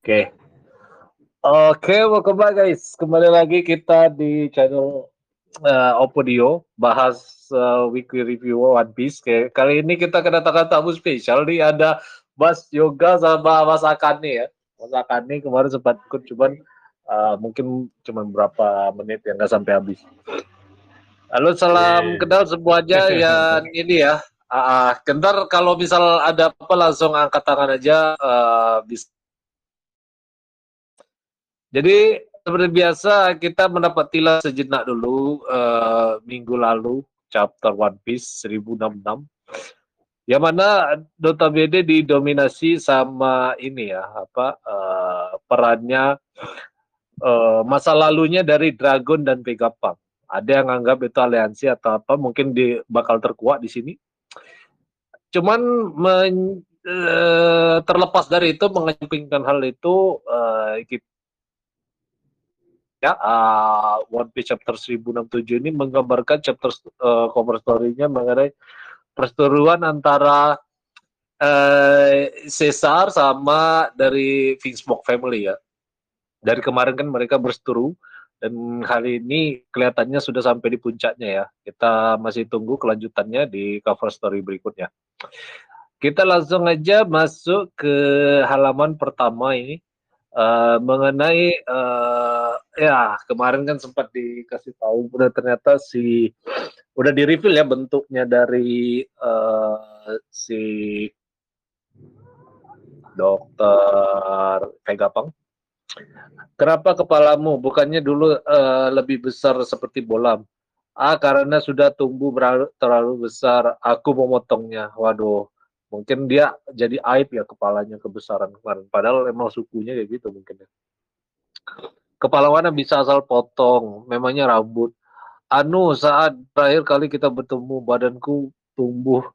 Oke. Oke, welcome back guys. Kembali lagi kita di channel uh, Opodio bahas uh, weekly review One Piece. Oke, kali ini kita kedatangan tamu spesial nih ada Mas Yoga sama Mas Akane ya. Mas Akane kemarin sempat ikut cuman uh, mungkin cuma berapa menit ya nggak sampai habis. Halo, salam okay. kenal semuanya yang ini ya. Uh, kentar kalau misal ada apa langsung angkat tangan aja uh, bisa jadi seperti biasa kita mendapat tilas sejenak dulu uh, minggu lalu chapter One Piece 1066 yang mana notabene didominasi sama ini ya apa uh, perannya uh, masa lalunya dari Dragon dan Vegapunk. Ada yang anggap itu aliansi atau apa mungkin di bakal terkuat di sini. Cuman men, uh, terlepas dari itu mengesampingkan hal itu uh, kita ya uh, One Piece chapter 1067 ini menggambarkan chapter uh, cover story-nya mengenai perseteruan antara uh, Caesar sama dari Smoke family ya. Dari kemarin kan mereka berseteru dan kali ini kelihatannya sudah sampai di puncaknya ya. Kita masih tunggu kelanjutannya di cover story berikutnya. Kita langsung aja masuk ke halaman pertama ini uh, mengenai uh, ya kemarin kan sempat dikasih tahu udah ternyata si udah di reveal ya bentuknya dari uh, si dokter Vegapunk. Kenapa kepalamu bukannya dulu uh, lebih besar seperti bolam? Ah, karena sudah tumbuh terlalu besar, aku memotongnya. Waduh, mungkin dia jadi aib ya kepalanya kebesaran kemarin. Padahal emang sukunya kayak gitu mungkin ya. Kepala mana bisa asal potong memangnya rambut. Anu saat terakhir kali kita bertemu badanku tumbuh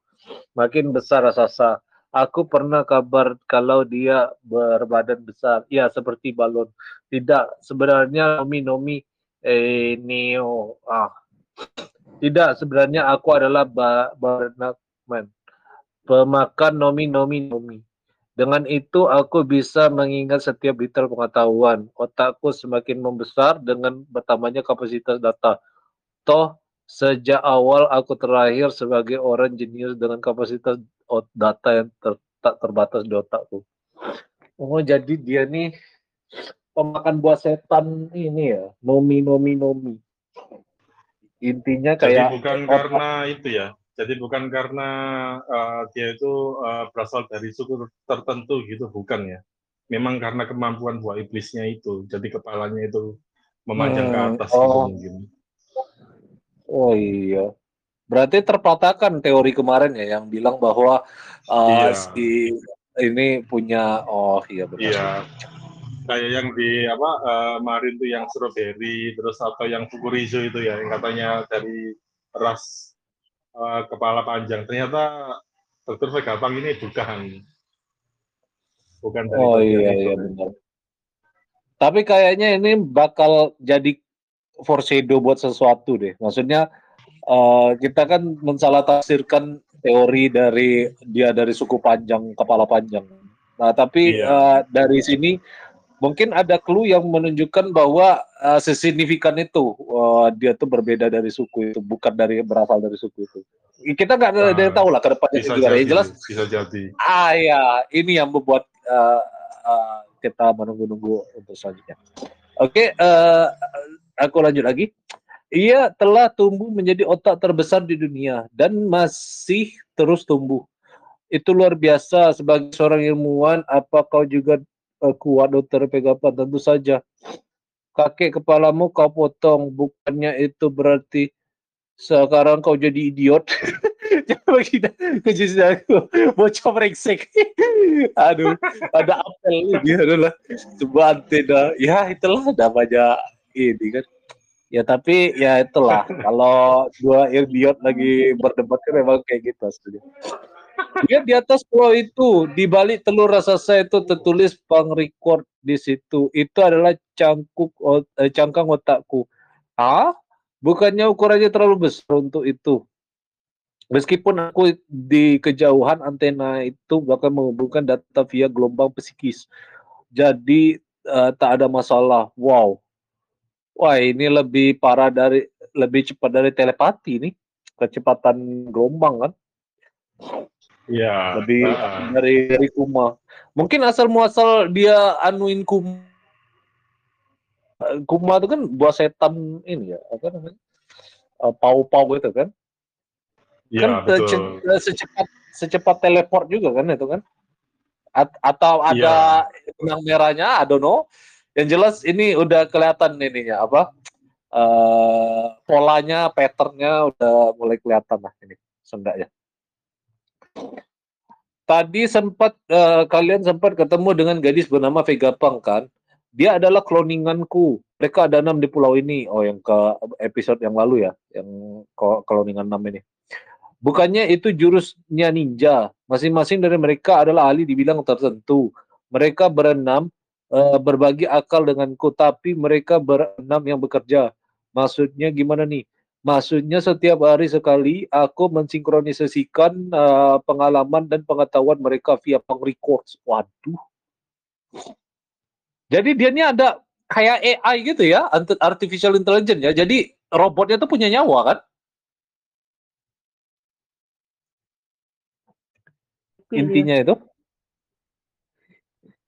makin besar rasa aku pernah kabar kalau dia berbadan besar. Ya seperti balon. Tidak sebenarnya nomi nomi eh neo. Ah. Tidak sebenarnya aku adalah ba man pemakan nomi nomi nomi. Dengan itu aku bisa mengingat setiap detail pengetahuan. Otakku semakin membesar dengan bertambahnya kapasitas data. Toh sejak awal aku terakhir sebagai orang jenius dengan kapasitas data yang ter, tak terbatas di otakku. Oh jadi dia nih pemakan buah setan ini ya, nomi nomi nomi. Intinya kayak jadi bukan karena itu ya, jadi bukan karena uh, dia itu uh, berasal dari suku tertentu gitu, bukan ya. Memang karena kemampuan buah iblisnya itu. Jadi kepalanya itu memanjang hmm, ke atas oh. gitu mungkin. Oh iya. Berarti terpatahkan teori kemarin ya yang bilang bahwa uh, iya. si ini punya oh iya benar. Iya. Kayak yang di apa uh, Marin tuh yang strawberry terus atau yang Fukurizo itu ya yang katanya dari ras uh, kepala panjang. Ternyata Dokter Vegapunk ini bukan bukan dari Oh iya iya benar. Tapi kayaknya ini bakal jadi foreshadow buat sesuatu deh. Maksudnya uh, kita kan mensalah tafsirkan teori dari dia dari suku panjang, kepala panjang. Nah, tapi iya. uh, dari sini mungkin ada clue yang menunjukkan bahwa uh, sesignifikan itu uh, dia tuh berbeda dari suku itu bukan dari berasal dari suku itu. Kita nggak ada yang tahu lah ke depannya bisa juga jadi, jelas. bisa jadi. Ah ya ini yang membuat uh, uh, kita menunggu-nunggu untuk selanjutnya. Oke okay, uh, aku lanjut lagi. Ia telah tumbuh menjadi otak terbesar di dunia dan masih terus tumbuh. Itu luar biasa sebagai seorang ilmuwan apa kau juga kuat dokter Pegapan tentu saja. Kakek kepalamu kau potong bukannya itu berarti sekarang kau jadi idiot? Jangan bagi kejadian aku. Bocah brengsek. Aduh ada apel ini adalah coba antena ya itulah namanya ini kan. Ya tapi ya itulah. Kalau dua idiot lagi berdebat kan memang kayak gitu sebenarnya dia di atas pulau itu, di balik telur raksasa itu tertulis pang record di situ. Itu adalah cangkuk eh, cangkang otakku. Ah, bukannya ukurannya terlalu besar untuk itu. Meskipun aku di kejauhan antena itu bahkan menghubungkan data via gelombang psikis. jadi uh, tak ada masalah. Wow. Wah, ini lebih parah dari lebih cepat dari telepati nih. Kecepatan gelombang kan. Iya. Lebih uh. dari dari Kuma. Mungkin asal muasal dia anuin Kuma. Kuma itu kan buah setan ini ya, apa namanya? Uh, pau-pau gitu kan. Ya, kan betul. secepat secepat teleport juga kan itu kan. A atau ada ya. benang merahnya, I don't know. Yang jelas ini udah kelihatan ininya apa? Uh, polanya, patternnya udah mulai kelihatan lah ini seenggaknya. Tadi sempat uh, kalian sempat ketemu dengan gadis bernama Vega Pang kan? Dia adalah kloninganku. Mereka ada enam di pulau ini. Oh, yang ke episode yang lalu ya, yang kloningan enam ini. Bukannya itu jurusnya ninja. Masing-masing dari mereka adalah ahli di bidang tertentu. Mereka berenam uh, berbagi akal denganku, tapi mereka berenam yang bekerja. Maksudnya gimana nih? Maksudnya setiap hari sekali aku mensinkronisasikan uh, pengalaman dan pengetahuan mereka via pang records. Waduh. Jadi dia ini ada kayak AI gitu ya, artificial intelligence ya. Jadi robotnya tuh punya nyawa kan? Intinya itu.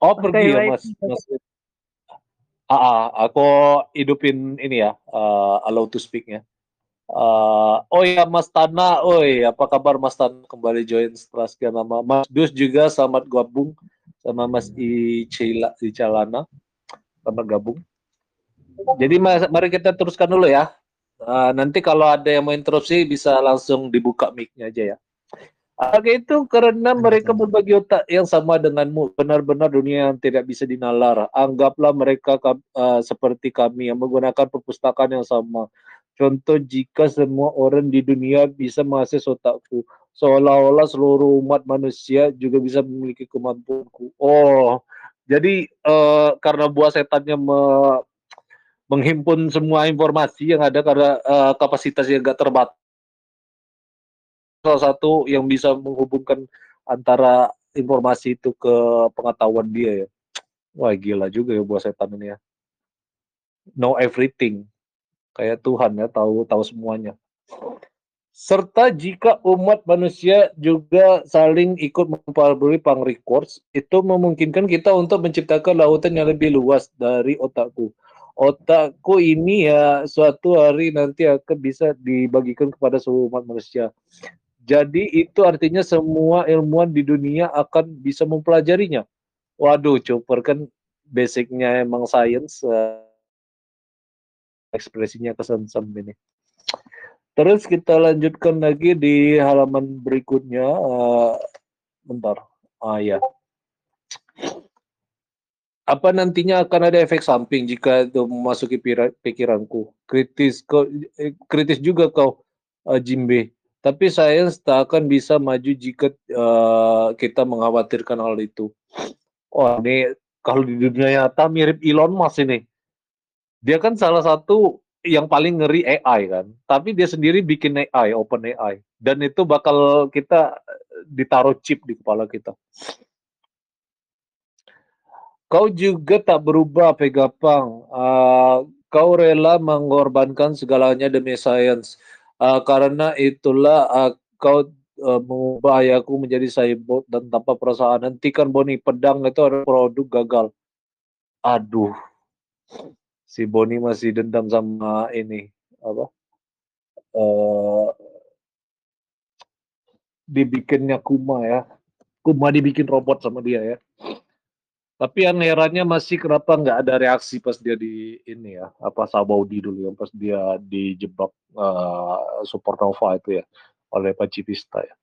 Oh pergi ya mas. mas. Ah, ah, aku hidupin ini ya, uh, allow to speak-nya. Uh, oh ya Mas Tana, oi apa kabar Mas Tana kembali join setelah sekian lama. Mas Dus juga selamat gabung sama Mas Icila Icalana, selamat gabung. Jadi mas, mari kita teruskan dulu ya. Uh, nanti kalau ada yang mau interupsi bisa langsung dibuka mic-nya aja ya. Oke itu karena mereka berbagi otak yang sama denganmu. Benar-benar dunia yang tidak bisa dinalar. Anggaplah mereka uh, seperti kami yang menggunakan perpustakaan yang sama Contoh jika semua orang di dunia bisa mengakses otakku, seolah-olah seluruh umat manusia juga bisa memiliki kemampuanku. Oh, jadi uh, karena buah setannya me menghimpun semua informasi yang ada karena uh, kapasitasnya nggak terbatas. Salah satu yang bisa menghubungkan antara informasi itu ke pengetahuan dia ya. Wah gila juga ya buah setan ini ya. Know everything kayak Tuhan ya tahu tahu semuanya. Serta jika umat manusia juga saling ikut memperbarui pang records, itu memungkinkan kita untuk menciptakan lautan yang lebih luas dari otakku. Otakku ini ya suatu hari nanti akan bisa dibagikan kepada seluruh umat manusia. Jadi itu artinya semua ilmuwan di dunia akan bisa mempelajarinya. Waduh, Cooper kan basicnya emang science. Uh, ekspresinya kesensem ini. Terus kita lanjutkan lagi di halaman berikutnya. Uh, bentar. Ah ya. Apa nantinya akan ada efek samping jika itu memasuki pikiranku? Kritis kau, eh, kritis juga kau, uh, Jimbe. Tapi saya tak akan bisa maju jika uh, kita mengkhawatirkan hal itu. Oh ini kalau di dunia nyata mirip Elon Musk ini dia kan salah satu yang paling ngeri AI kan, tapi dia sendiri bikin AI, open AI, dan itu bakal kita ditaruh chip di kepala kita. Kau juga tak berubah, Pegapang. Uh, kau rela mengorbankan segalanya demi sains. Uh, karena itulah uh, kau uh, mengubah ayahku menjadi cyborg dan tanpa perasaan. Hentikan Boni, pedang itu adalah produk gagal. Aduh si Boni masih dendam sama ini apa uh, dibikinnya Kuma ya. Kuma dibikin robot sama dia ya. Tapi yang herannya masih kenapa nggak ada reaksi pas dia di ini ya apa Sabaudi dulu yang pas dia dijebak uh, supernova itu ya oleh Pacitista ya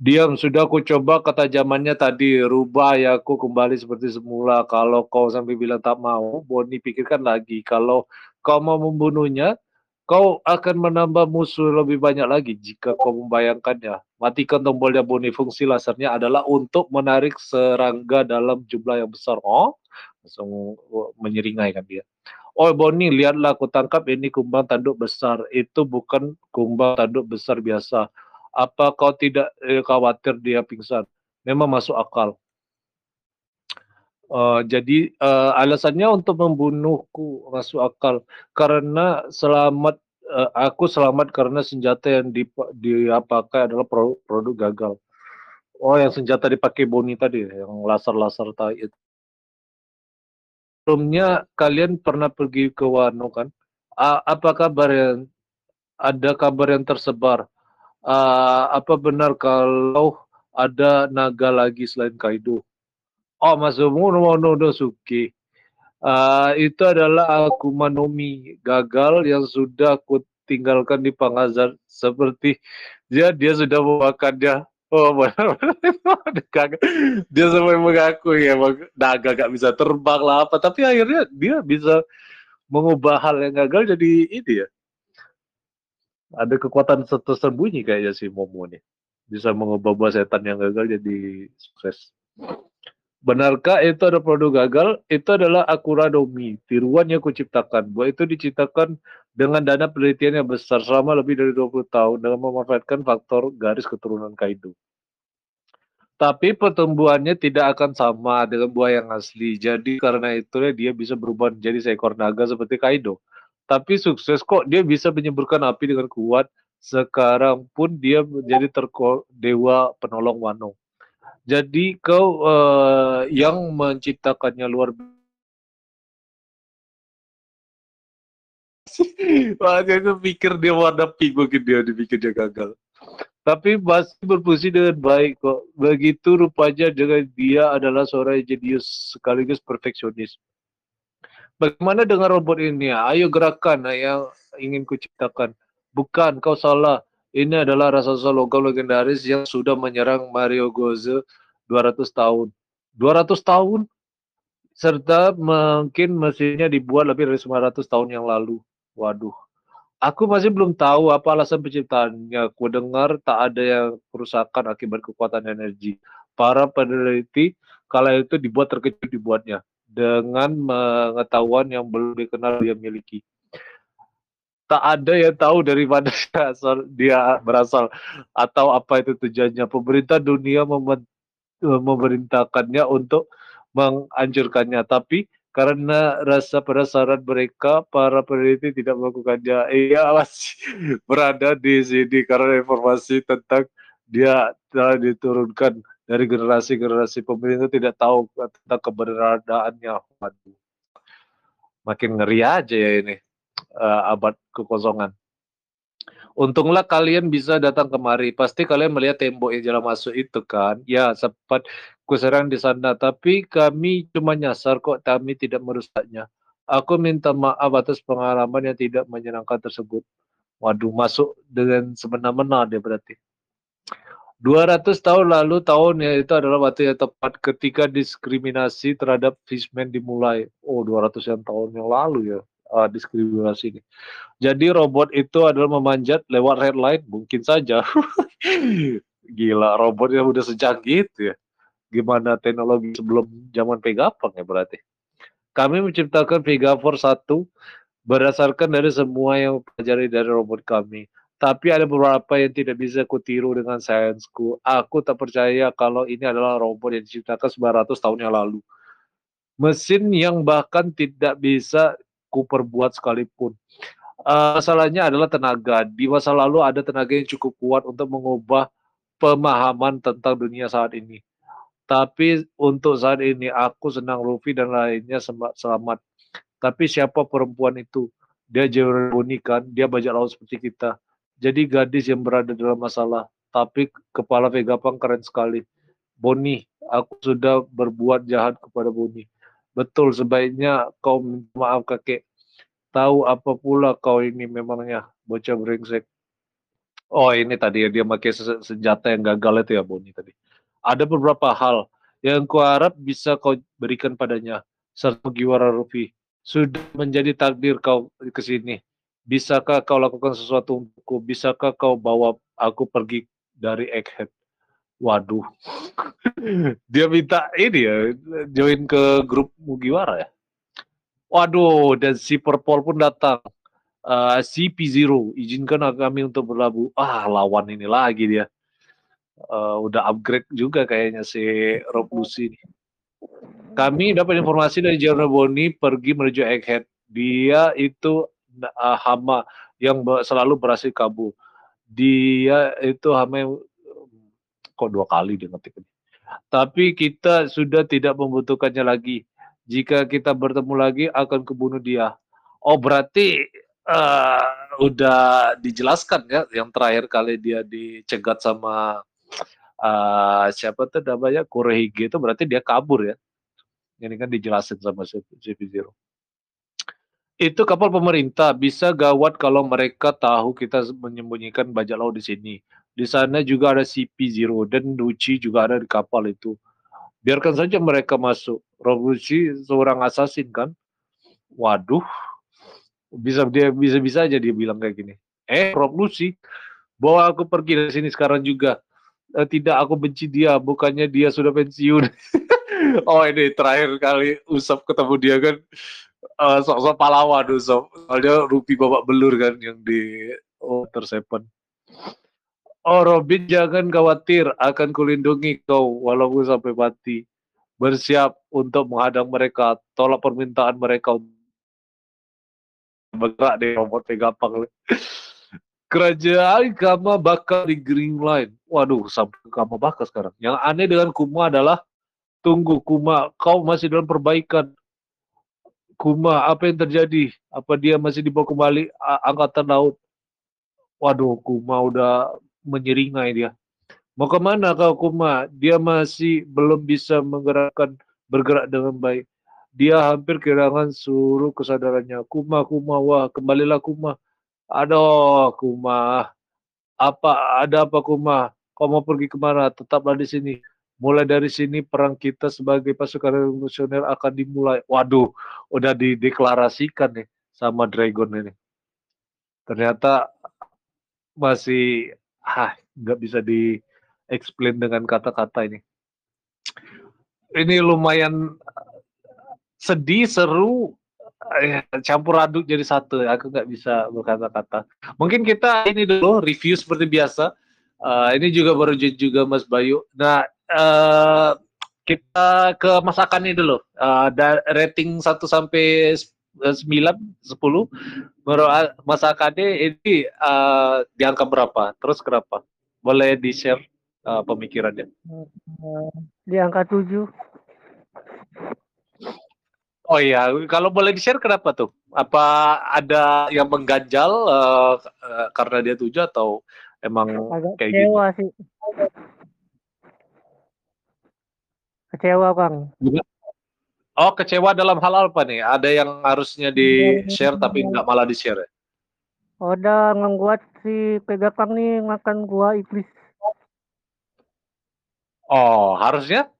Diam, sudah aku coba ketajamannya tadi, rubah ya aku kembali seperti semula. Kalau kau sampai bilang tak mau, Boni pikirkan lagi. Kalau kau mau membunuhnya, kau akan menambah musuh lebih banyak lagi jika kau membayangkannya. Matikan tombolnya Boni. Fungsi lasernya adalah untuk menarik serangga dalam jumlah yang besar. Oh, langsung menyeringai kan dia. Oh Boni, lihatlah aku tangkap ini kumbang tanduk besar. Itu bukan kumbang tanduk besar biasa apa kau tidak eh, khawatir dia pingsan? Memang masuk akal. Uh, jadi uh, alasannya untuk membunuhku masuk akal karena selamat uh, aku selamat karena senjata yang dip, dipakai adalah produk, produk gagal. Oh, yang senjata dipakai Boni tadi, yang laser-laser tadi itu. Sebelumnya kalian pernah pergi ke Wano kan? Uh, apa kabar yang ada kabar yang tersebar? Uh, apa benar kalau ada naga lagi selain Kaido? Oh, Masumu no. Uh, itu adalah aku Manomi gagal yang sudah aku tinggalkan di Pangazar seperti dia dia sudah memakannya oh benar-benar dia sampai mengaku ya naga gak bisa terbang lah apa tapi akhirnya dia bisa mengubah hal yang gagal jadi ini ya ada kekuatan tersembunyi kayaknya si Momo nih bisa mengubah buah setan yang gagal jadi sukses Benarkah itu ada produk gagal? Itu adalah Akuradomi, tiruan yang kuciptakan. Buah itu diciptakan dengan dana penelitian yang besar selama lebih dari 20 tahun dengan memanfaatkan faktor garis keturunan Kaido. Tapi pertumbuhannya tidak akan sama dengan buah yang asli. Jadi karena itu dia bisa berubah menjadi seekor naga seperti Kaido. Tapi sukses kok dia bisa menyemburkan api dengan kuat. Sekarang pun dia menjadi terko dewa penolong Wano. Jadi kau uh, yang menciptakannya luar biasa. Tuh pikir dia warna pink mungkin dia dipikir dia gagal. Tapi masih berfungsi dengan baik kok. Begitu rupanya dengan dia adalah seorang jenius sekaligus perfeksionis. Bagaimana dengan robot ini? Ayo gerakan yang ingin kuciptakan. Bukan, kau salah. Ini adalah rasa logam legendaris yang sudah menyerang Mario Goze 200 tahun. 200 tahun? Serta mungkin mesinnya dibuat lebih dari 900 tahun yang lalu. Waduh. Aku masih belum tahu apa alasan penciptaannya. Aku dengar tak ada yang kerusakan akibat kekuatan energi. Para peneliti kala itu dibuat terkejut dibuatnya dengan pengetahuan yang belum dikenal dia miliki tak ada yang tahu dari mana dia berasal atau apa itu tujuannya. Pemerintah dunia memerintahkannya untuk menghancurkannya, tapi karena rasa penasaran mereka, para peneliti tidak melakukannya. Ia masih berada di sini karena informasi tentang dia telah diturunkan dari generasi-generasi pemerintah tidak tahu tentang keberadaannya. Waduh. Makin ngeri aja ya ini uh, abad kekosongan. Untunglah kalian bisa datang kemari. Pasti kalian melihat tembok yang jalan masuk itu kan. Ya, sempat kuserang di sana. Tapi kami cuma nyasar kok kami tidak merusaknya. Aku minta maaf atas pengalaman yang tidak menyenangkan tersebut. Waduh, masuk dengan semena-mena dia berarti. 200 tahun lalu tahun yang itu adalah waktu yang tepat ketika diskriminasi terhadap fishman dimulai. Oh, 200 yang tahun yang lalu ya uh, diskriminasi ini. Jadi robot itu adalah memanjat lewat red line, mungkin saja. Gila, robot yang udah secanggih itu ya. Gimana teknologi sebelum zaman Pegapang ya berarti. Kami menciptakan Pegaforce 1 berdasarkan dari semua yang pelajari dari robot kami. Tapi ada beberapa yang tidak bisa kutiru dengan sainsku. Aku tak percaya kalau ini adalah robot yang diciptakan 900 tahun yang lalu. Mesin yang bahkan tidak bisa ku perbuat sekalipun. Uh, masalahnya adalah tenaga. Di masa lalu ada tenaga yang cukup kuat untuk mengubah pemahaman tentang dunia saat ini. Tapi untuk saat ini aku senang Luffy dan lainnya selamat. Tapi siapa perempuan itu? Dia jauh kan, dia bajak laut seperti kita. Jadi gadis yang berada dalam masalah. Tapi kepala Vegapunk keren sekali. Boni, aku sudah berbuat jahat kepada Boni. Betul, sebaiknya kau minta maaf kakek. Tahu apa pula kau ini memangnya bocah brengsek. Oh ini tadi ya dia pakai senjata yang gagal itu ya Boni tadi. Ada beberapa hal yang kuharap bisa kau berikan padanya. Serta Giwara Rufi. Sudah menjadi takdir kau ke sini. Bisakah kau lakukan sesuatu untukku? Bisakah kau bawa aku pergi dari Egghead? Waduh. Dia minta ini ya, join ke grup Mugiwara ya. Waduh, dan si Purple pun datang. Uh, si P0, izinkan kami untuk berlabuh. Ah, lawan ini lagi dia. Uh, udah upgrade juga kayaknya si Rob Lucy. Kami dapat informasi dari General Boni pergi menuju Egghead. Dia itu uh, hama yang selalu berhasil kabur. Dia itu hama yang kok dua kali dia ngetik ini. Tapi kita sudah tidak membutuhkannya lagi. Jika kita bertemu lagi akan kebunuh dia. Oh berarti uh, udah dijelaskan ya yang terakhir kali dia dicegat sama uh, siapa tuh namanya Kurehige itu berarti dia kabur ya. Ini kan dijelasin sama CP0. Itu kapal pemerintah bisa gawat kalau mereka tahu kita menyembunyikan bajak laut di sini. Di sana juga ada CP0 dan Luci juga ada di kapal itu. Biarkan saja mereka masuk. Rob Luci seorang assassin kan? Waduh, bisa dia bisa bisa aja dia bilang kayak gini. Eh, Rob Lucy, bawa aku pergi dari sini sekarang juga. Eh, tidak, aku benci dia. Bukannya dia sudah pensiun. oh ini terakhir kali Usap ketemu dia kan uh, sok-sok pahlawan Usap. Soalnya Rupi babak belur kan yang di Water Seven. Oh Robin jangan khawatir, akan kulindungi kau walaupun sampai mati. Bersiap untuk menghadang mereka, tolak permintaan mereka bergerak deh robot gampang. Kerajaan Kama bakal di Green Line. Waduh, sampai Kama bakal sekarang. Yang aneh dengan Kuma adalah Tunggu Kuma, kau masih dalam perbaikan. Kuma, apa yang terjadi? Apa dia masih dibawa kembali angkatan laut? Waduh, Kuma udah menyeringai dia. Mau ke mana kau Kuma? Dia masih belum bisa menggerakkan bergerak dengan baik. Dia hampir kehilangan seluruh kesadarannya. Kuma, Kuma, wah kembalilah Kuma. Aduh, Kuma. Apa, ada apa Kuma? Kau mau pergi ke mana? Tetaplah di sini mulai dari sini perang kita sebagai pasukan revolusioner akan dimulai. Waduh, udah dideklarasikan nih sama Dragon ini. Ternyata masih ah nggak bisa di explain dengan kata-kata ini. Ini lumayan sedih, seru, eh, campur aduk jadi satu. Aku nggak bisa berkata-kata. Mungkin kita ini dulu review seperti biasa. Uh, ini juga baru juga Mas Bayu. Nah, uh, kita ke masakannya dulu. Uh, rating 1 sampai 9, 10. Menurut masakannya ini uh, di angka berapa? Terus kenapa? Boleh di-share uh, pemikirannya? Di angka 7. Oh iya, kalau boleh di-share kenapa tuh? Apa ada yang mengganjal uh, uh, karena dia tujuh atau emang Agak kayak gitu? sih. Kecewa, Kang. Oh, kecewa dalam hal apa nih? Ada yang harusnya di-share tapi nggak malah di-share ya? Udah ngebuat si Pegapang nih makan gua iblis. Oh, harusnya?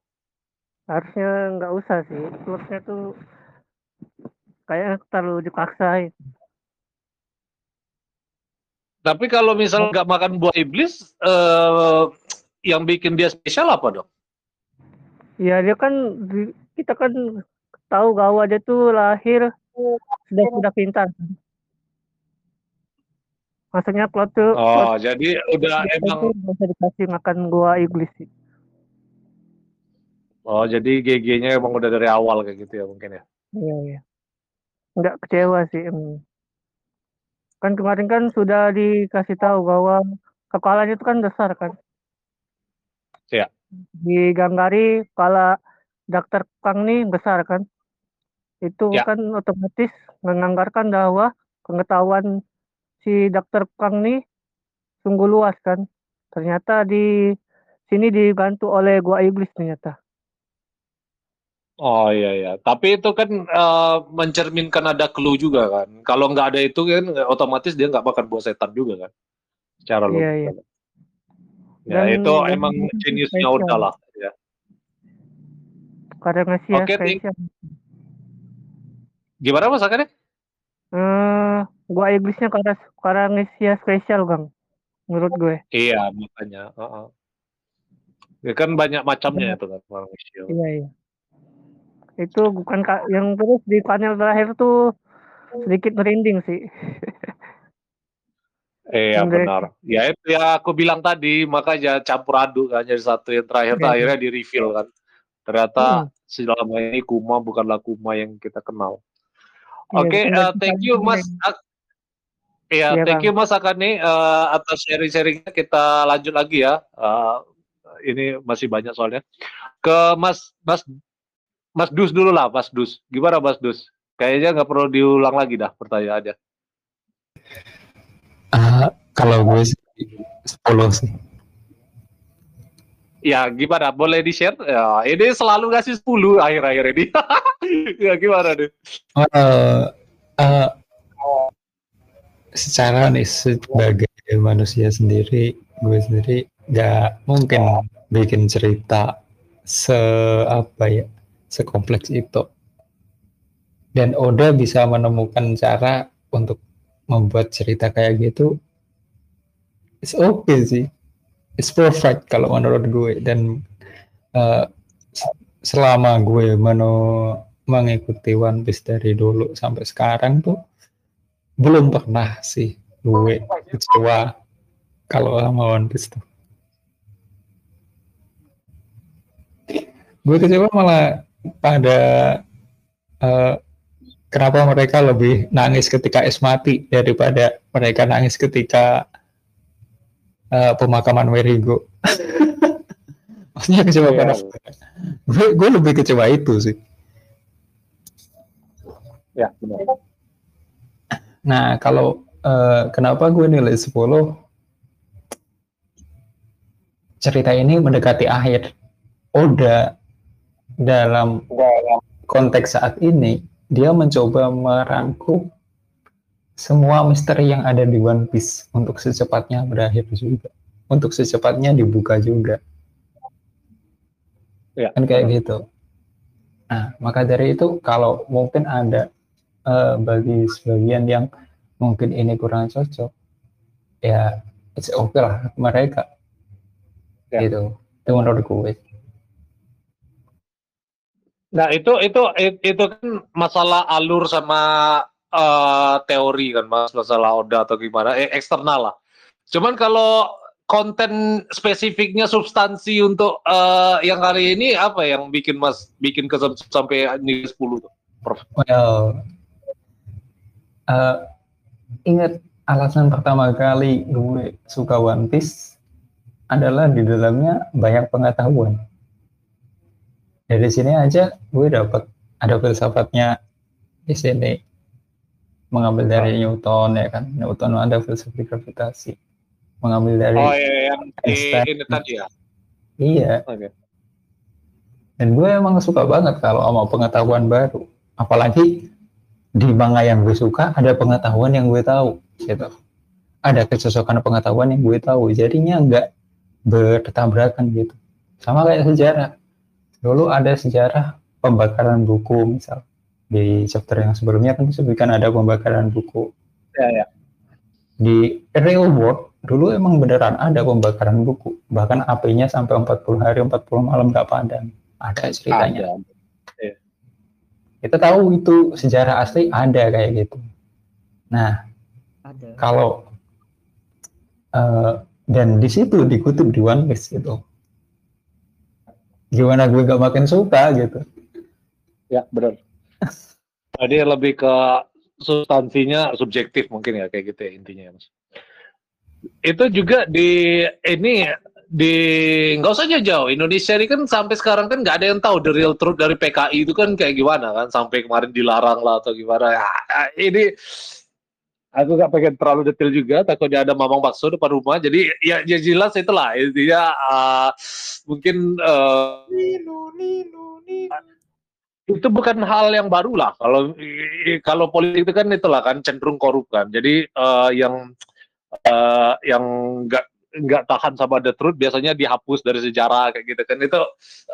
Harusnya nggak usah sih. Plotnya tuh kayaknya terlalu dipaksain. Tapi kalau misal nggak makan buah iblis, eh, yang bikin dia spesial apa dong? Ya dia kan kita kan tahu bahwa dia tuh lahir sudah sudah pintar. Maksudnya plot tuh Oh, plot jadi udah emang usah dikasih makan gua iblis sih. Oh, jadi GG-nya emang udah dari awal kayak gitu ya mungkin ya. Iya iya. Nggak kecewa sih. em. Kan kemarin kan sudah dikasih tahu bahwa kepalanya itu kan besar kan. Iya. Di Ganggari kepala dokter Kang nih besar kan. Itu Ya. kan otomatis menganggarkan bahwa pengetahuan si dokter Kang nih sungguh luas kan. Ternyata di sini dibantu oleh gua iblis ternyata. Oh iya iya. Tapi itu kan eh, mencerminkan ada clue juga kan. Kalau nggak ada itu kan otomatis dia nggak makan buah setan juga kan. Secara Iya, logika. Ya Dan itu yang emang jeniusnya udah lah. Ya. Karena sih ya Oke, Ting. spesial. Gimana masakannya? Eh, gua iblisnya karena karena Nesia spesial, Bang. Menurut gue. Iya makanya. Heeh. Ya kan banyak macamnya itu kan orang. Iya, iya. Itu bukan ka- yang terus di panel terakhir tuh sedikit merinding sih. Iya Yang dari- benar. Ya itu ya aku bilang tadi makanya campur aduk kan jadi satu yang terakhir tuh Iya. akhirnya di reveal kan. Ternyata Mm. selama ini Kuma bukanlah Kuma yang kita kenal. Iya, Oke, betul, eh, betul. thank you Mas. Iya, Iya, thank you Mas Akane eh, atas sharing-sharingnya. Kita lanjut lagi ya. Eh, ini masih banyak soalnya. Ke Mas Mas Mas Dus dulu lah, Mas Dus. Gimana Mas Dus? Kayaknya nggak perlu diulang lagi dah pertanyaannya. Ah, kalau gue sih 10 sih. Ya, gimana? Boleh di-share? Ya, ini selalu ngasih 10 akhir-akhir ini. ya, gimana deh? Eh, eh, secara nih sebagai manusia sendiri, gue sendiri nggak mungkin bikin cerita se apa ya, sekompleks itu. Dan Oda bisa menemukan cara untuk membuat cerita kayak gitu. It's okay sih. It's perfect kalau menurut gue dan se- selama gue menu mengikuti One Piece dari dulu sampai sekarang tuh belum pernah sih gue kecewa kalau sama One Piece tuh. Gue kecewa malah pada eh, kenapa mereka lebih nangis ketika es mati daripada mereka nangis ketika eh, pemakaman Werigo. Maksudnya kecewa Iya. pada gue, gue lebih kecewa itu sih. Ya, benar. Nah, kalau eh, kenapa gue nilai 10? Cerita ini mendekati akhir. Oda dalam konteks saat ini dia mencoba merangkum semua misteri yang ada di One Piece untuk secepatnya berakhir juga, untuk secepatnya dibuka juga. Ya, kan kayak gitu. Nah, maka dari itu kalau mungkin ada eh, bagi sebagian yang mungkin ini kurang cocok, ya it's okay lah mereka. Ya. Gitu. Itu menurut gue. Nah, itu itu itu kan masalah alur sama eh, teori kan, Mas, masalah Oda atau gimana, eh, eksternal lah. Cuman kalau konten spesifiknya substansi untuk eh, yang kali ini apa yang bikin Mas bikin kesem sampai nilai 10 tuh? Well, eh, ingat alasan pertama kali gue suka One Piece adalah di dalamnya banyak pengetahuan. Dari sini aja gue dapat ada filsafatnya di sini mengambil dari Newton ya kan. Newton ada filsafat gravitasi. Mengambil dari Oh iya yang di Einstein. ini tadi ya. iya. Oke. Dan gue emang suka banget kalau sama pengetahuan baru. Apalagi di manga yang gue suka ada pengetahuan yang gue tahu gitu. Ada kecocokan pengetahuan yang gue tahu. Jadinya nggak bertabrakan gitu. Sama kayak sejarah. Dulu ada sejarah pembakaran buku misal. Di chapter yang sebelumnya kan disebutkan ada pembakaran buku. Ya ya. Di real world dulu emang beneran ada pembakaran buku. Bahkan apinya sampai 40 hari 40 malam nggak padam. Ada ceritanya Ada. kita tahu itu sejarah asli ada kayak gitu. Nah, Ada. kalau eh, dan di situ dikutip di One Piece gitu. Gimana gue gak makin suka gitu. Ya, benar. Tadi lebih ke substansinya subjektif mungkin ya kayak gitu ya intinya ya, Mas. Itu juga di ini di nggak usah jauh-jauh Indonesia ini kan sampai sekarang kan nggak ada yang tahu the real truth dari PKI itu kan kayak gimana kan sampai kemarin dilarang lah atau gimana ya, ini aku nggak pengen terlalu detail juga takutnya ada mamang bakso depan rumah jadi ya, ya jelas itulah intinya uh, mungkin uh, itu bukan hal yang baru lah kalau kalau politik itu kan itulah kan cenderung korup kan jadi uh, yang uh, yang nggak nggak tahan sama the truth biasanya dihapus dari sejarah kayak gitu kan itu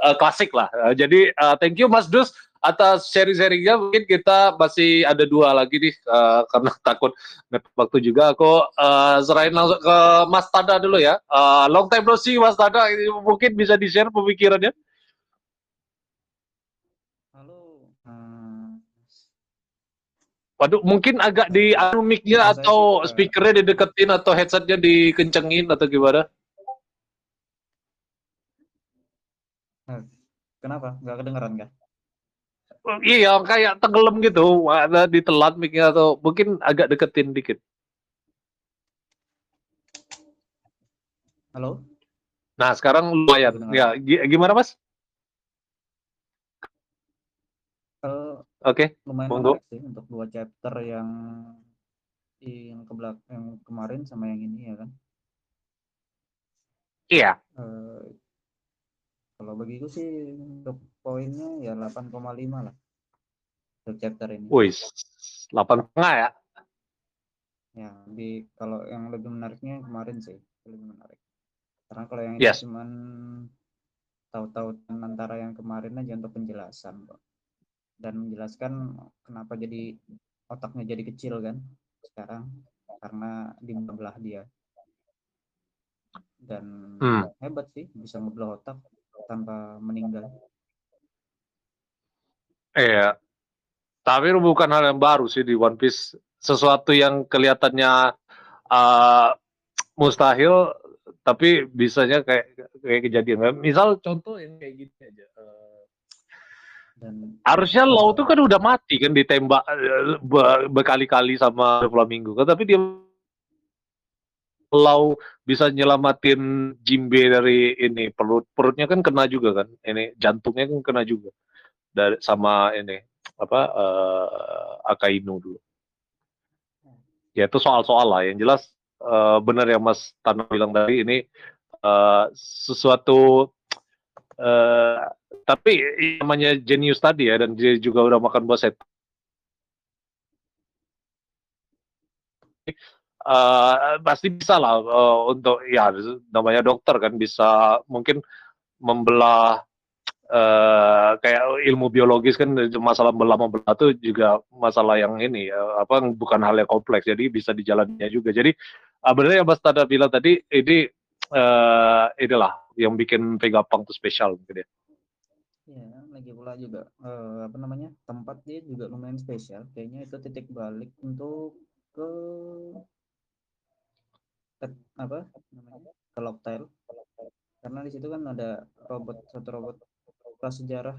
uh, klasik lah Uh, jadi uh, thank you Mas Dus atas sharing-sharingnya mungkin kita masih ada dua lagi nih uh, karena takut waktu juga aku uh, serahin langsung ke Mas Tada dulu ya Uh, long time no see Mas Tada mungkin bisa di share pemikirannya Halo. Hmm, Waduh, mungkin agak di anu mic-nya atau speakernya dideketin atau headsetnya dikencengin atau gimana? kenapa? Nggak kedengeran kah? Iya kayak tenggelam gitu, ada ditelan mic-nya atau mungkin agak deketin dikit. Halo? Nah, sekarang lumayan. Ya, gi- gimana Mas? Eh, Oke. lumayan Monggo. menarik sih untuk dua chapter yang yang kebelak yang kemarin sama yang ini ya kan. Iya. Eh, kalau bagiku sih untuk poinnya ya 8,5 lah untuk chapter ini. Wih, 8 setengah ya. Ya, di kalau yang lebih menariknya kemarin sih lebih menarik. Karena kalau yang Yes. itu cuman tahu-tahu antara yang kemarin aja untuk penjelasan kok. Dan menjelaskan kenapa jadi otaknya jadi kecil kan sekarang karena dibelah dia. Dan Hmm. hebat sih bisa ngebelah otak tanpa meninggal. Iya. Tapi bukan hal yang baru sih di One Piece. Sesuatu yang kelihatannya uh, mustahil, tapi bisanya kayak kayak kejadian. Misal contoh yang kayak gini aja. Uh, Dan harusnya Law tuh kan udah mati kan ditembak be- berkali-kali sama Flamingo kan, tapi dia Law bisa nyelamatin Jimbe dari ini perut perutnya kan kena juga kan ini jantungnya kan kena juga. Dari sama ini apa eh, Akainu dulu. Ya itu soal-soal lah. Yang jelas eh, benar yang Mas Tano bilang tadi ini eh, sesuatu eh, tapi namanya jenius tadi ya dan dia juga udah makan buah set eh, pasti bisa lah eh, untuk ya namanya dokter kan bisa mungkin membelah eh, kayak ilmu biologis kan masalah belah membelah itu juga masalah yang ini ya, apa bukan hal yang kompleks jadi bisa dijalannya juga jadi uh, benar yang Mas Tada bilang tadi ini eh inilah yang bikin Vegapunk tuh spesial mungkin ya. Ya, lagi pula juga eh, apa namanya tempat dia juga lumayan spesial. Kayaknya itu titik balik untuk ke tet- apa namanya ke Locktail. Karena di situ kan ada robot satu robot prasejarah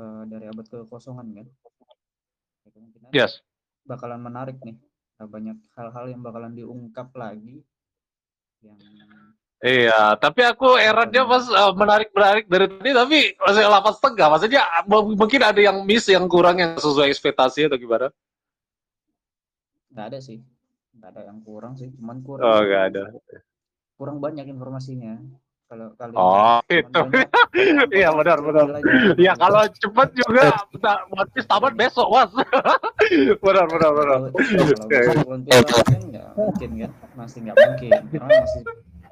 eh, dari abad kekosongan kan. Ya, kemungkinan Yes. bakalan menarik nih. Nah, banyak hal-hal yang bakalan diungkap lagi yang Iya, tapi aku eranya pas uh, menarik-menarik dari tadi, tapi masih delapan setengah. Maksudnya m- mungkin ada yang miss, yang kurang, yang sesuai ekspektasi atau gimana? nggak ada sih. Nggak ada yang kurang sih, cuman kurang. Oh, nggak ada. kurang banyak informasinya kalau kali Oh, itu. Iya, benar, benar. Ya kalau cepet juga, One Piece tamat besok, mas. benar, benar, benar. Kalau- kalau One Piece kan nggak mungkin kan masih nggak mungkin karena masih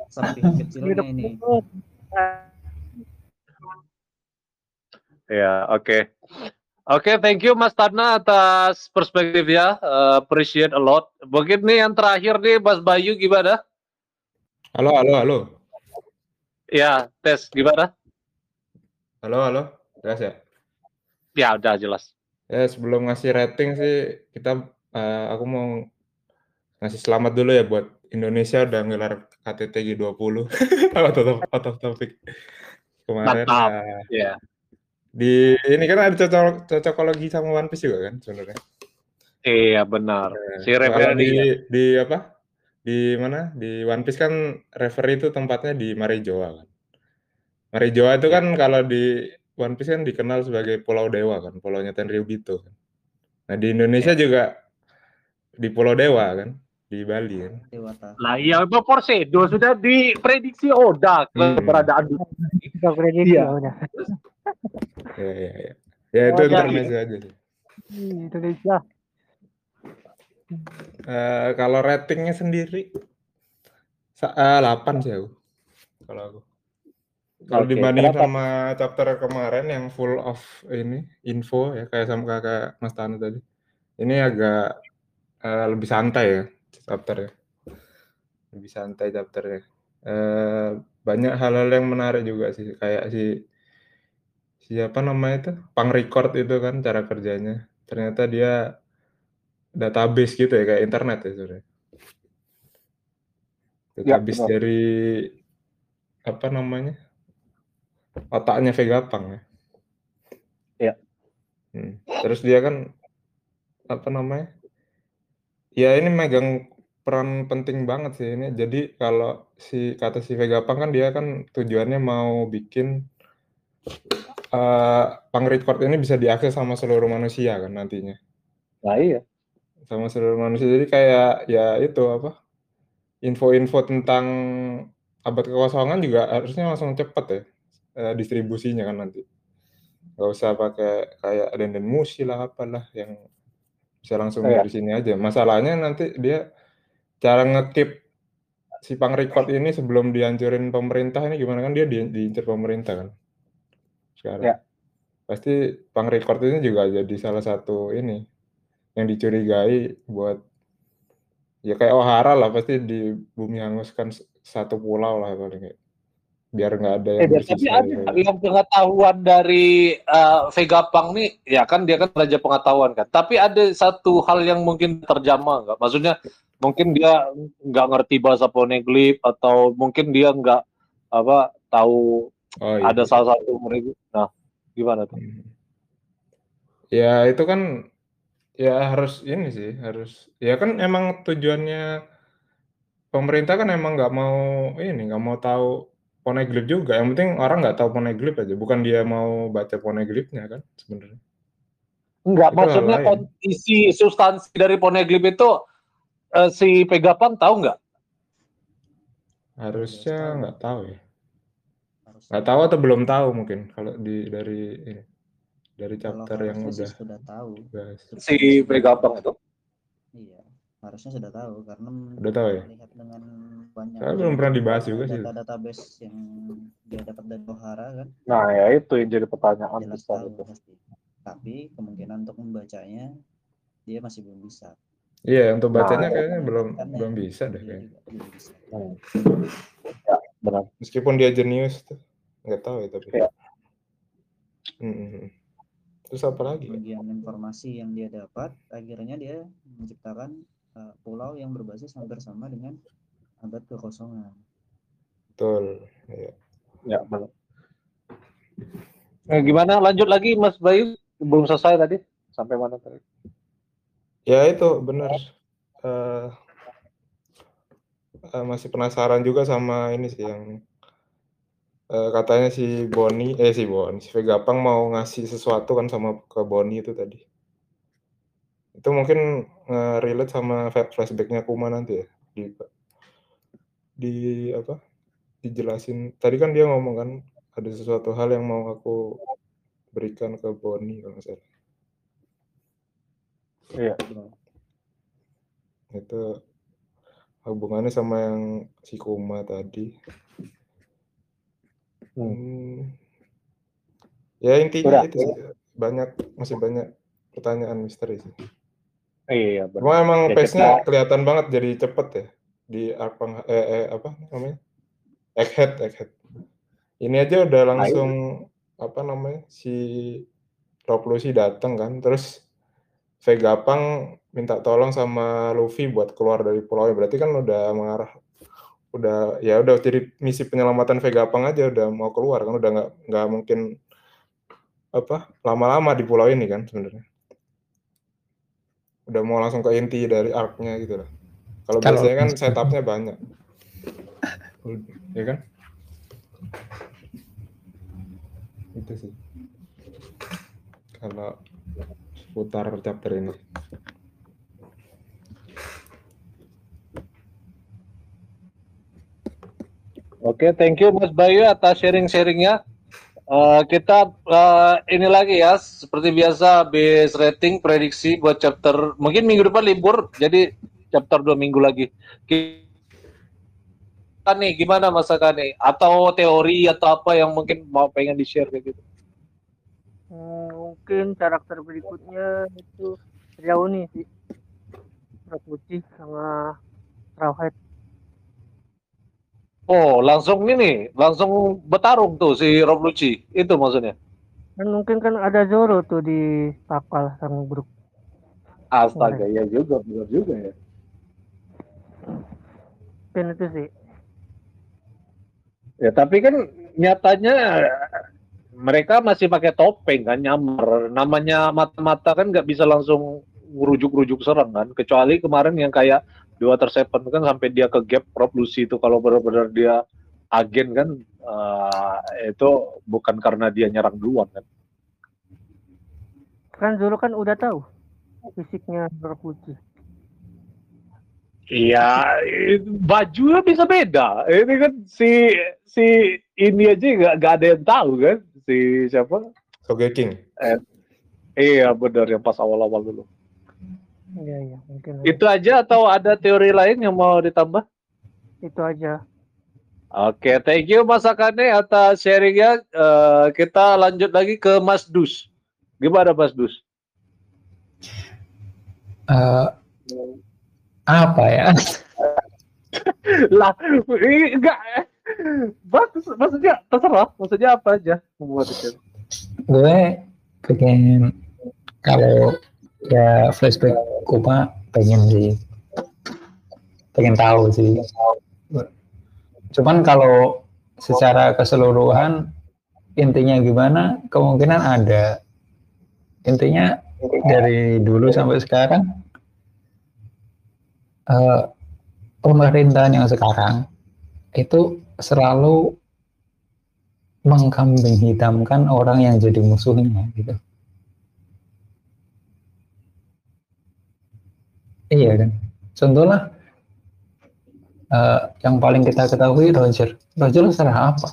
seperti kecilnya ini Ya, oke. Oke, thank you Mas Tana atas perspektifnya. Uh, appreciate a lot. Mungkin nih yang terakhir nih, Mas Bayu gimana? Halo, halo, halo. Ya, tes gimana? Halo, halo. Jelas ya? Ya, udah jelas. Ya, sebelum ngasih rating sih, kita eh, aku mau ngasih selamat dulu ya buat Indonesia udah ngelar KTT G20. out of, topic. Kemarin Mantap. eh, Ya. Di ini kan ada cocok cocokologi sama One Piece juga kan sebenarnya. Iya, benar. Si Kalau referee di di apa? Di mana? Di One Piece kan referee itu tempatnya di Marijoa kan. Marijoa itu kan kalau di One Piece kan dikenal sebagai Pulau Dewa kan, pulaunya Tenryubito. kan. Nah, di Indonesia juga di Pulau Dewa kan, di Bali kan. Nah, iya, Mbak Porsedo sudah diprediksi Oda Hmm. keberadaan di Kita prediksi Iya. ya. Ya, ya, ya. Ya itu Oh, intermezzo aja sih. Indonesia. Eh, kalau ratingnya sendiri sa- eh, 8 sih aku. Kalau aku. Kalau Oke, dibandingin kenapa? sama chapter kemarin yang full of ini info ya kayak sama kakak Mas Tanu tadi. Ini agak eh, lebih santai ya chapternya. Lebih santai chapternya. Eh, banyak hal-hal yang menarik juga sih kayak si siapa namanya itu pang record itu kan cara kerjanya. Ternyata dia database gitu ya kayak internet ya sebenarnya. Database benar. dari apa namanya? Otaknya Vegapunk ya. Iya. Hmm. Terus dia kan apa namanya? Ya ini megang peran penting banget sih ini. Jadi kalau si kata si Vegapunk kan dia kan tujuannya mau bikin uh, pang record ini bisa diakses sama seluruh manusia kan nantinya. Nah iya. Sama seluruh manusia. Jadi kayak ya itu apa? Info-info tentang abad kekosongan juga harusnya langsung cepet ya uh, distribusinya kan nanti. Gak usah pakai kayak denden musi lah apalah yang bisa langsung Iya. dari sini aja. Masalahnya nanti dia cara ngekip si pang record ini sebelum dihancurin pemerintah ini gimana kan dia di, diincar pemerintah kan sekarang Ya. pasti pang record ini juga jadi salah satu ini yang dicurigai buat ya kayak Ohara lah pasti di bumi hanguskan satu pulau lah paling kayak biar nggak ada yang Eh, tapi ada yang pengetahuan dari eh, Vegapunk nih, ya kan dia kan raja pengetahuan kan. Tapi ada satu hal yang mungkin terjamah nggak? Maksudnya mungkin dia nggak ngerti bahasa poneglyph atau mungkin dia nggak apa tahu oh iya ada salah satu mereka. Nah, gimana tuh? Hmm. Ya itu kan ya harus ini sih harus ya kan emang tujuannya pemerintah kan emang nggak mau ini nggak mau tahu poneglyph juga yang penting orang nggak tahu poneglyph aja bukan dia mau baca poneglyphnya kan sebenarnya Enggak, Itu maksudnya isi substansi dari poneglyph itu eh, si Vegapunk tahu nggak? harusnya nggak tahu ya nggak tahu atau belum tahu mungkin kalau di dari ini dari kalau chapter yang harusnya sih udah sudah tahu. bahas Si Vegapunk itu? Iya, harusnya sudah tahu karena Udah tahu ya? melihat dengan banyak Saya belum pernah dibahas juga sih. data database yang dia dapat dari Ohara kan Nah, ya itu yang jadi pertanyaan jelas besar tahu itu. pasti. Tapi kemungkinan untuk membacanya dia masih belum bisa. iya untuk bacanya Nah, kayaknya belum Karena belum bisa deh kayaknya juga belum bisa. Hmm. Ya, benar. meskipun dia jenius tuh nggak tahu ya tapi Iya. Hmm, terus apa lagi ya? Bagian informasi yang dia dapat akhirnya dia menciptakan uh, pulau yang berbasis hampir sama dengan abad kekosongan. betul ya. Ya, benar. Nah, gimana? Lanjut lagi, Mas Bayu. Belum selesai tadi. Sampai mana tadi? ya itu benar Eh, eh, masih penasaran juga sama ini sih yang eh, katanya si Boni eh si Boni si Vegapunk mau ngasih sesuatu kan sama ke Boni itu tadi. Itu mungkin relate sama flashbacknya Kuma nanti ya. Di di apa? Dijelasin. Tadi kan dia ngomong kan ada sesuatu hal yang mau aku berikan ke Boni kalau nggak salah. Iya, itu hubungannya sama yang si Kuma tadi Hmm. Ya intinya Udah. itu sih. banyak masih banyak pertanyaan misteri sih. Iya, benar. Cuma emang Ya, pace-nya kita- kelihatan banget jadi cepet ya di Arpang eh, eh, apa namanya? Egghead, Egghead. Ini aja udah langsung apa namanya? si Rob Lucy datang kan, terus Vegapunk minta tolong sama Luffy buat keluar dari pulau berarti kan udah mengarah udah ya udah jadi misi penyelamatan Vegapunk aja udah mau keluar kan udah nggak nggak mungkin apa lama-lama di pulau ini kan sebenarnya. Udah mau langsung ke inti dari arc-nya gitu lah. Kalau Kalau- biasanya kan setupnya banyak. Ya kan? Itu sih. Kalau putar chapter ini Oke, thank you Mas Bayu atas sharing-sharingnya. Eh, kita eh, ini lagi ya, seperti biasa base rating prediksi buat chapter mungkin minggu depan libur, jadi chapter dua minggu lagi. Kita nih gimana Mas Akane? Atau teori atau apa yang mungkin mau pengen di share kayak gitu? Hmm, mungkin karakter berikutnya itu sejauh ini sih Putih sama Rawhead Oh, langsung ini, langsung bertarung tuh si Rob Lucci. Itu maksudnya. kan mungkin kan ada Zoro tuh di kapal sama Brook Astaga, ya juga, benar juga ya. mungkin itu sih Ya, tapi kan nyatanya mereka masih pakai topeng kan nyamar. Namanya mata-mata kan nggak bisa langsung rujuk-rujuk serang kan. Kecuali kemarin yang kayak dua Seven kan sampai dia ke gap Rob Lucy itu kalau benar-benar dia agen kan uh, itu bukan karena dia nyerang duluan kan. Kan Zoro kan udah tahu fisiknya Rob Lucy. Iya, baju bisa beda. Ini kan si si ini aja nggak nggak ada yang tahu kan si siapa? Sogeking. Eh, iya benar yang pas awal-awal dulu. Iya iya mungkin. Itu aja atau ada teori lain yang mau ditambah? Itu aja. Oke, thank you Mas Akane atas sharingnya. Uh, kita lanjut lagi ke Mas Dus. Gimana Mas Dus? Uh, apa ya? lah, enggak. Bagus, maksudnya terserah. Maksudnya apa aja membuat itu? Gue pengen kalau ya flashback Kuma pengen sih. Pengen tahu sih. Cuman kalau secara keseluruhan intinya gimana? Kemungkinan ada. Intinya dari dulu sampai sekarang uh, pemerintahan yang sekarang itu selalu mengkambing hitamkan orang yang jadi musuhnya gitu Iya kan. Contohnya uh, yang paling kita ketahui Roger. Roger salah apa?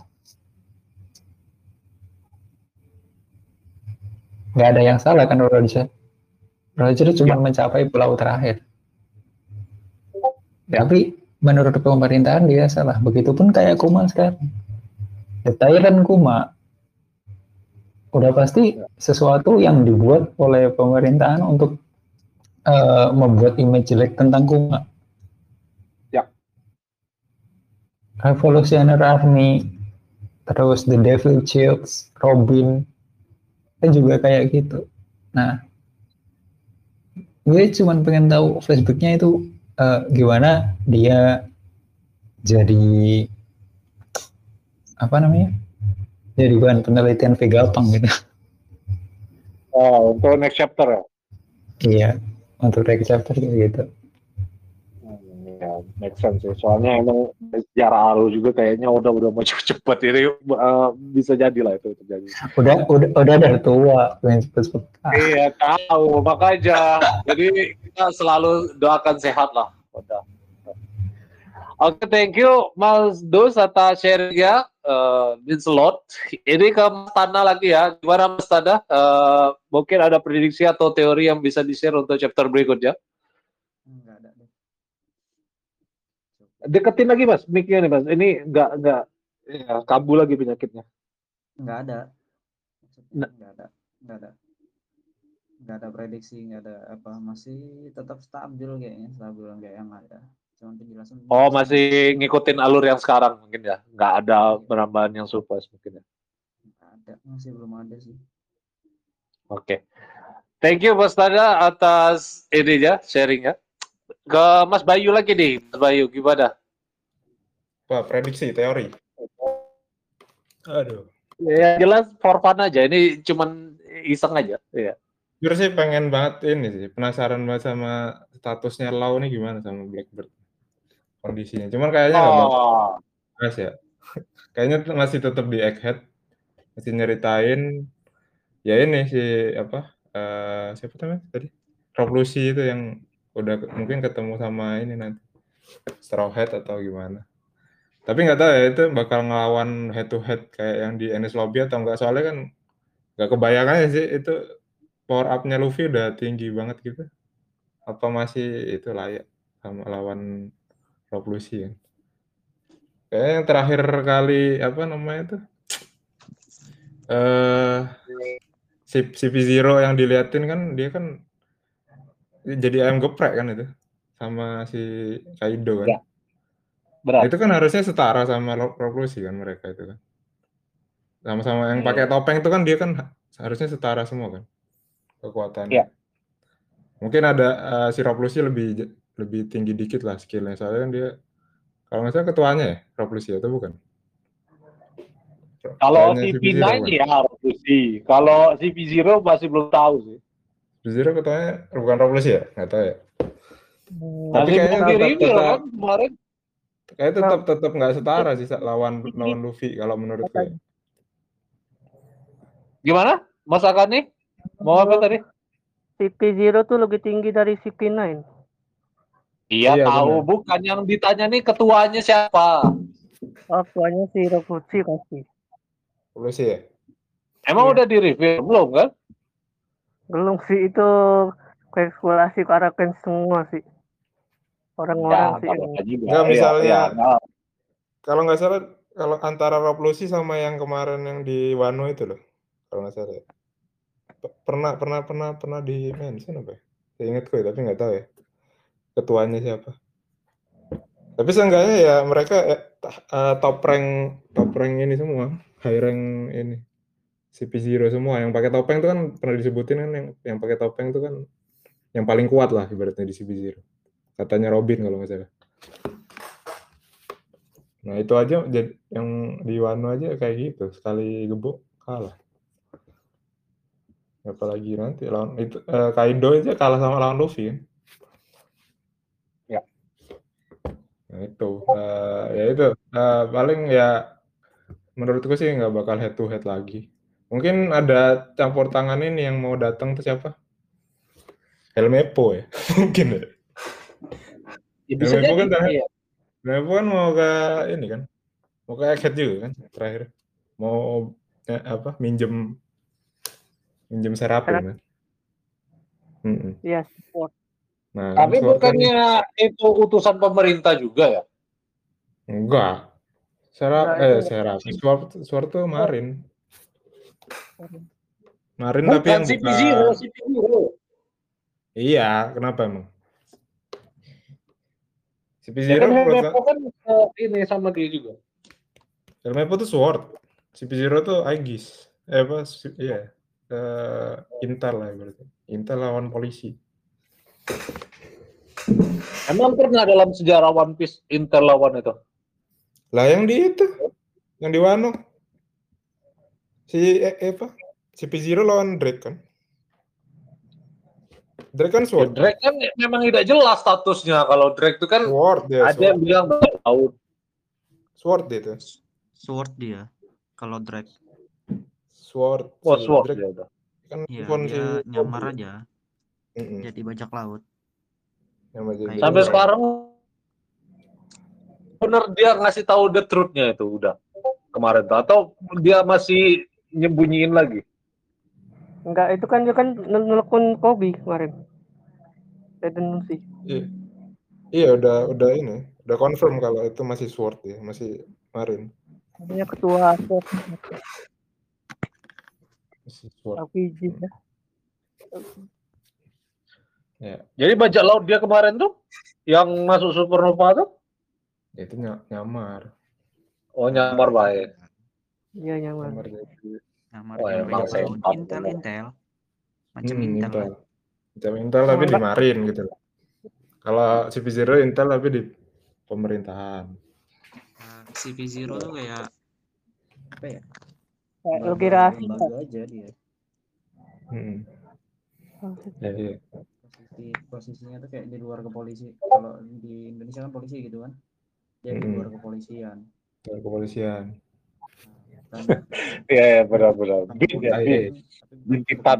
Gak ada yang salah kan Roger. Roger cuma ya. mencapai pulau terakhir. Tapi menurut pemerintahan dia salah. Begitupun kayak Kuma sekarang. Tyrant Kuma udah pasti sesuatu yang dibuat oleh pemerintahan untuk uh, membuat image jelek tentang Kuma. Ya. Revolutionary Army, terus The Devil Chills, Robin, kan juga kayak gitu. Nah, gue cuma pengen tahu flashbacknya itu uh, gimana dia jadi apa namanya? Jadi bahan penelitian Vega Pang gitu. Oh, untuk next chapter ya? Iya untuk next chapter gitu. Hmm, ya, make sense sih. Soalnya emang sejarah Aru juga kayaknya udah udah mau cepet-cepet ini uh, bisa jadi lah itu terjadi. Udah udah udah dari tua pengen cepet-cepet. Iya tahu makanya. Jadi kita selalu doakan sehat lah. Udah. Oke, okay, thank you Mas Dos atas sharingnya. Uh, means a lot. Ini ke Mas Tana lagi ya. Gimana Mas Tana? Uh, mungkin ada prediksi atau teori yang bisa di-share untuk chapter berikutnya? Enggak ada deh. Deketin lagi Mas, mic-nya nih Mas. Ini enggak enggak ya, kabul lagi penyakitnya. Enggak ada. Nah. Enggak ada. Enggak ada. Enggak ada prediksi, enggak ada apa. Masih tetap stabil kayaknya, stabil enggak yang ada cuma penjelasan oh masih ngikutin alur yang sekarang mungkin ya? Nggak ada penambahan yang surprise mungkin ya? Nggak ada masih belum ada sih. Oke. Okay. thank you Mas Tada atas ini ya sharing ya. Ke Mas Bayu lagi nih. Mas Bayu gimana? Wah, prediksi teori. Aduh. Ya jelas for fun aja. Ini cuman iseng aja. Ya Jujur sih pengen banget ini sih. Penasaran banget sama statusnya Lau nih gimana sama Blackbird kondisinya. Cuman kayaknya nggak oh. mau ya. kayaknya masih tetap di Egghead, masih nyeritain ya ini si apa uh, siapa namanya tadi Rob Lucy itu yang udah mungkin ketemu sama ini nanti Straw Hat atau gimana. Tapi nggak tahu ya itu bakal ngelawan head to head kayak yang di Enes Lobby atau enggak soalnya kan nggak kebayangannya sih itu power up-nya Luffy udah tinggi banget gitu. Apa masih itu layak sama lawan revolusi ya. Kayak yang terakhir kali apa namanya itu eh uh, CP0 yang diliatin kan dia kan jadi ayam geprek kan itu sama si Kaido kan. Ya. Berat. Nah, itu kan harusnya setara sama revolusi kan mereka itu kan. Sama-sama yang pakai iya. topeng itu kan dia kan harusnya setara semua kan kekuatannya. Ya. Mungkin ada uh, si revolusi lebih lebih tinggi dikit lah skillnya soalnya kan dia kalau nggak salah ketuanya ya revolusi atau bukan Kalau kayaknya CP9 Bang. ya revolusi. Kalau CP0 masih belum tahu sih. CP0 ketuanya bukan revolusi ya? Nggak tahu ya. Tapi Masih kayaknya tetap- tetap- kan kemarin. Kayak tetap tetap nggak setara sih lawan lawan Luffy kalau menurut gue. Gimana? Mas Akani? Mau apa tadi? CP0 tuh lebih tinggi dari CP9. Iya, Iya, tahu. benar. Bukan yang ditanya nih ketuanya siapa. Oh, tuanya si Revolusi pasti. Revolusi ya? Emang Iya. udah di reveal belum kan? Belum sih itu kalkulasi Karaken semua sih. Orang-orang sih. nggak yang- apa-apa juga. Nggak, Iya, misalnya- iya, nggak. Kalau nggak salah kalau antara revolusi sama yang kemarin yang di Wano itu loh. Kalau nggak salah. ya. Pernah pernah pernah pernah di mention apa ya? Saya ingat gue tapi nggak tahu ya. Ketuanya siapa. Tapi seenggaknya ya mereka eh, top rank top rank ini semua, high rank ini. CP0 semua yang pakai topeng itu kan pernah disebutin kan yang yang pakai topeng itu kan yang paling kuat lah ibaratnya di CP0. Katanya Robin kalau nggak salah. Nah itu aja yang di Wano aja kayak gitu sekali gebuk kalah. Apalagi nanti lawan itu eh, Kaido aja kalah sama lawan Luffy kan. Ya. Nah itu eh, ya itu eh, paling ya menurutku sih nggak bakal head to head lagi. Mungkin ada campur tangan ini yang mau datang tuh siapa? Helmepo ya mungkin ya. Ya, bisa jadi. bukan dah. iya. Helmepo kan mau ke ini kan, mau ke Egghead juga kan terakhir. Mau eh, apa minjem minjem Serapi Serap. kan. Iya, support. Nah, Tapi kan kan- bukannya itu utusan pemerintah juga ya? enggak. Serap Enggak, eh Serap. Sword Sword tuh Marin. Marin tapi yang CP0, bukan CP0. Iya, kenapa emang? CP0 Ya kan kan eh, ini sama dia juga. Helmepo tuh Sword. CP0 tuh Aegis. Eh apa? Iya. Eh, Intel lah berarti. Intel lawan polisi. Emang pernah dalam sejarah One Piece Intel lawan itu? Lah yang di itu, yang di Wano. Si eh, eh, apa? CP0 lawan Drake kan? Drake kan Ya, Sword. Drake kan memang tidak jelas statusnya. Kalau Drake itu kan Sword dia. ada yang Sword, bilang tahu. sword dia tuh. Sword dia. Kalau drag, Sword. Oh, si sword Drake ya udah. kan ya si dia nyamar aja Mm-mm, jadi bajak laut. Kayak Sampai Iya. sekarang bener dia ngasih tahu the truth-nya itu udah kemarin tuh. atau dia masih nyembunyiin lagi. Enggak, itu kan dia kan nel- nelpon Kobe kemarin. Saya denunsi. Iya. Iya udah udah ini, udah confirm kalau itu masih Sword ya, masih Marin. Namanya ketua sport Masih Sword. RPG ya. Ya, Jadi bajak laut dia kemarin tuh yang masuk supernova tuh itu ny- nyamar. oh nyamar baik. Iya. Nyamar Nyamar Wah, jadi emang sempat Intel. Intel. Macam Hmm, Intel. Intel. Macam Intel tapi di Marin gitu. Kalau CP0 Intel tapi di pemerintahan. Nah, CP0 tuh kayak apa ya? Kayak lembaga aja dia. Hmm. Ya, iya. Posisi posisinya tuh kayak di luar kepolisi. Kalau di Indonesia kan polisi gitu kan. Dia di luar kepolisian. Dari kepolisian. Iya ya benar-benar. kan Bin ya, bin. kepolisian.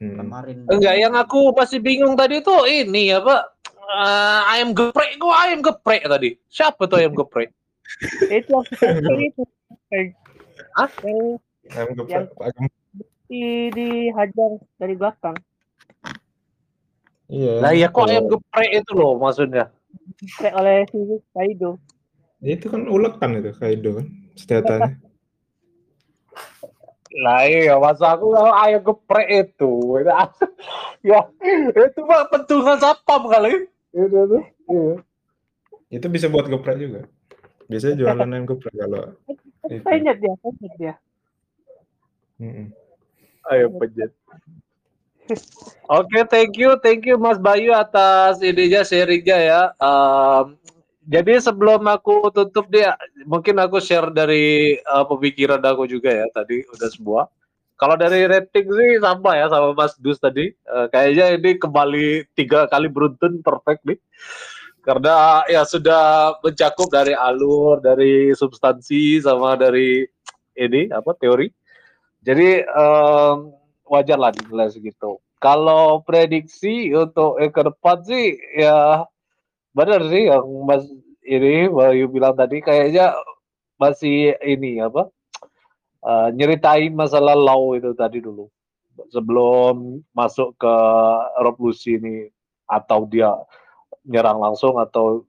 Hmm. Kemarin Enggak, yang aku masih bingung tadi tuh ini apa? eh, ayam geprek, kok ayam geprek tadi? Siapa tuh ayam geprek? Itu yang Ayam geprek, di dihajar dari belakang. Iya. Lah ya kok ayam geprek itu loh maksudnya. Kayak oleh si Kaido. Itu kan ulekan itu Kaido kan senjatanya. Lah iya, masa aku kalau ayam geprek itu. ya, itu mah pentungan sapam kali. Itu tuh. Iya. Itu bisa buat geprek juga. Biasanya jualan ayam geprek kalau itu. Saya ingat dia, saya ingat dia. Mm-mm. Ayo pejet. Oke, thank you, thank you Mas Bayu atas idenya sharingnya ya. Em, jadi sebelum aku tutup dia, mungkin aku share dari uh, pemikiran aku juga ya tadi udah semua. Kalau dari rating sih sama ya sama Mas Dus tadi. Uh, kayaknya ini kembali tiga kali beruntun perfect nih. Karena ya sudah mencakup dari alur, dari substansi sama dari ini apa teori. Jadi um, wajar lah dinilai segitu. Kalau prediksi untuk eh, ke depan sih ya benar sih yang Mas ini Bayu bilang tadi kayaknya masih ini apa uh, nyeritain masalah law itu tadi dulu. Sebelum masuk ke revolusi ini atau dia nyerang langsung atau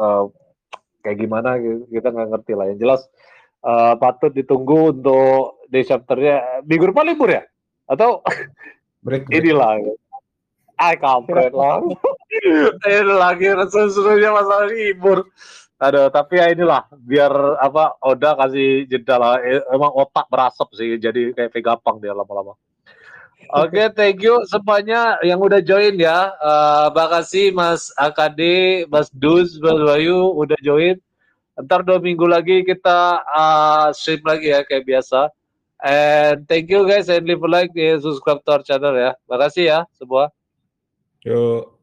uh, kayak gimana kita nggak ngerti lah. Yang jelas uh, patut ditunggu untuk di chapternya minggu depan libur ya atau break, break. inilah ah kampret lah ini lagi seru-serunya masalah libur aduh tapi ya inilah biar apa Oda kasih jeda lah E- emang otak berasap sih jadi kayak vegapang dia lama-lama Oke, thank you semuanya yang udah join ya. Uh, makasih Mas AKD, Mas Dus, Mas Bayu udah join. Ntar dua minggu lagi kita uh, stream lagi ya kayak biasa. And thank you guys and leave a like subscribe to our channel ya. Makasih ya semua. Yuk.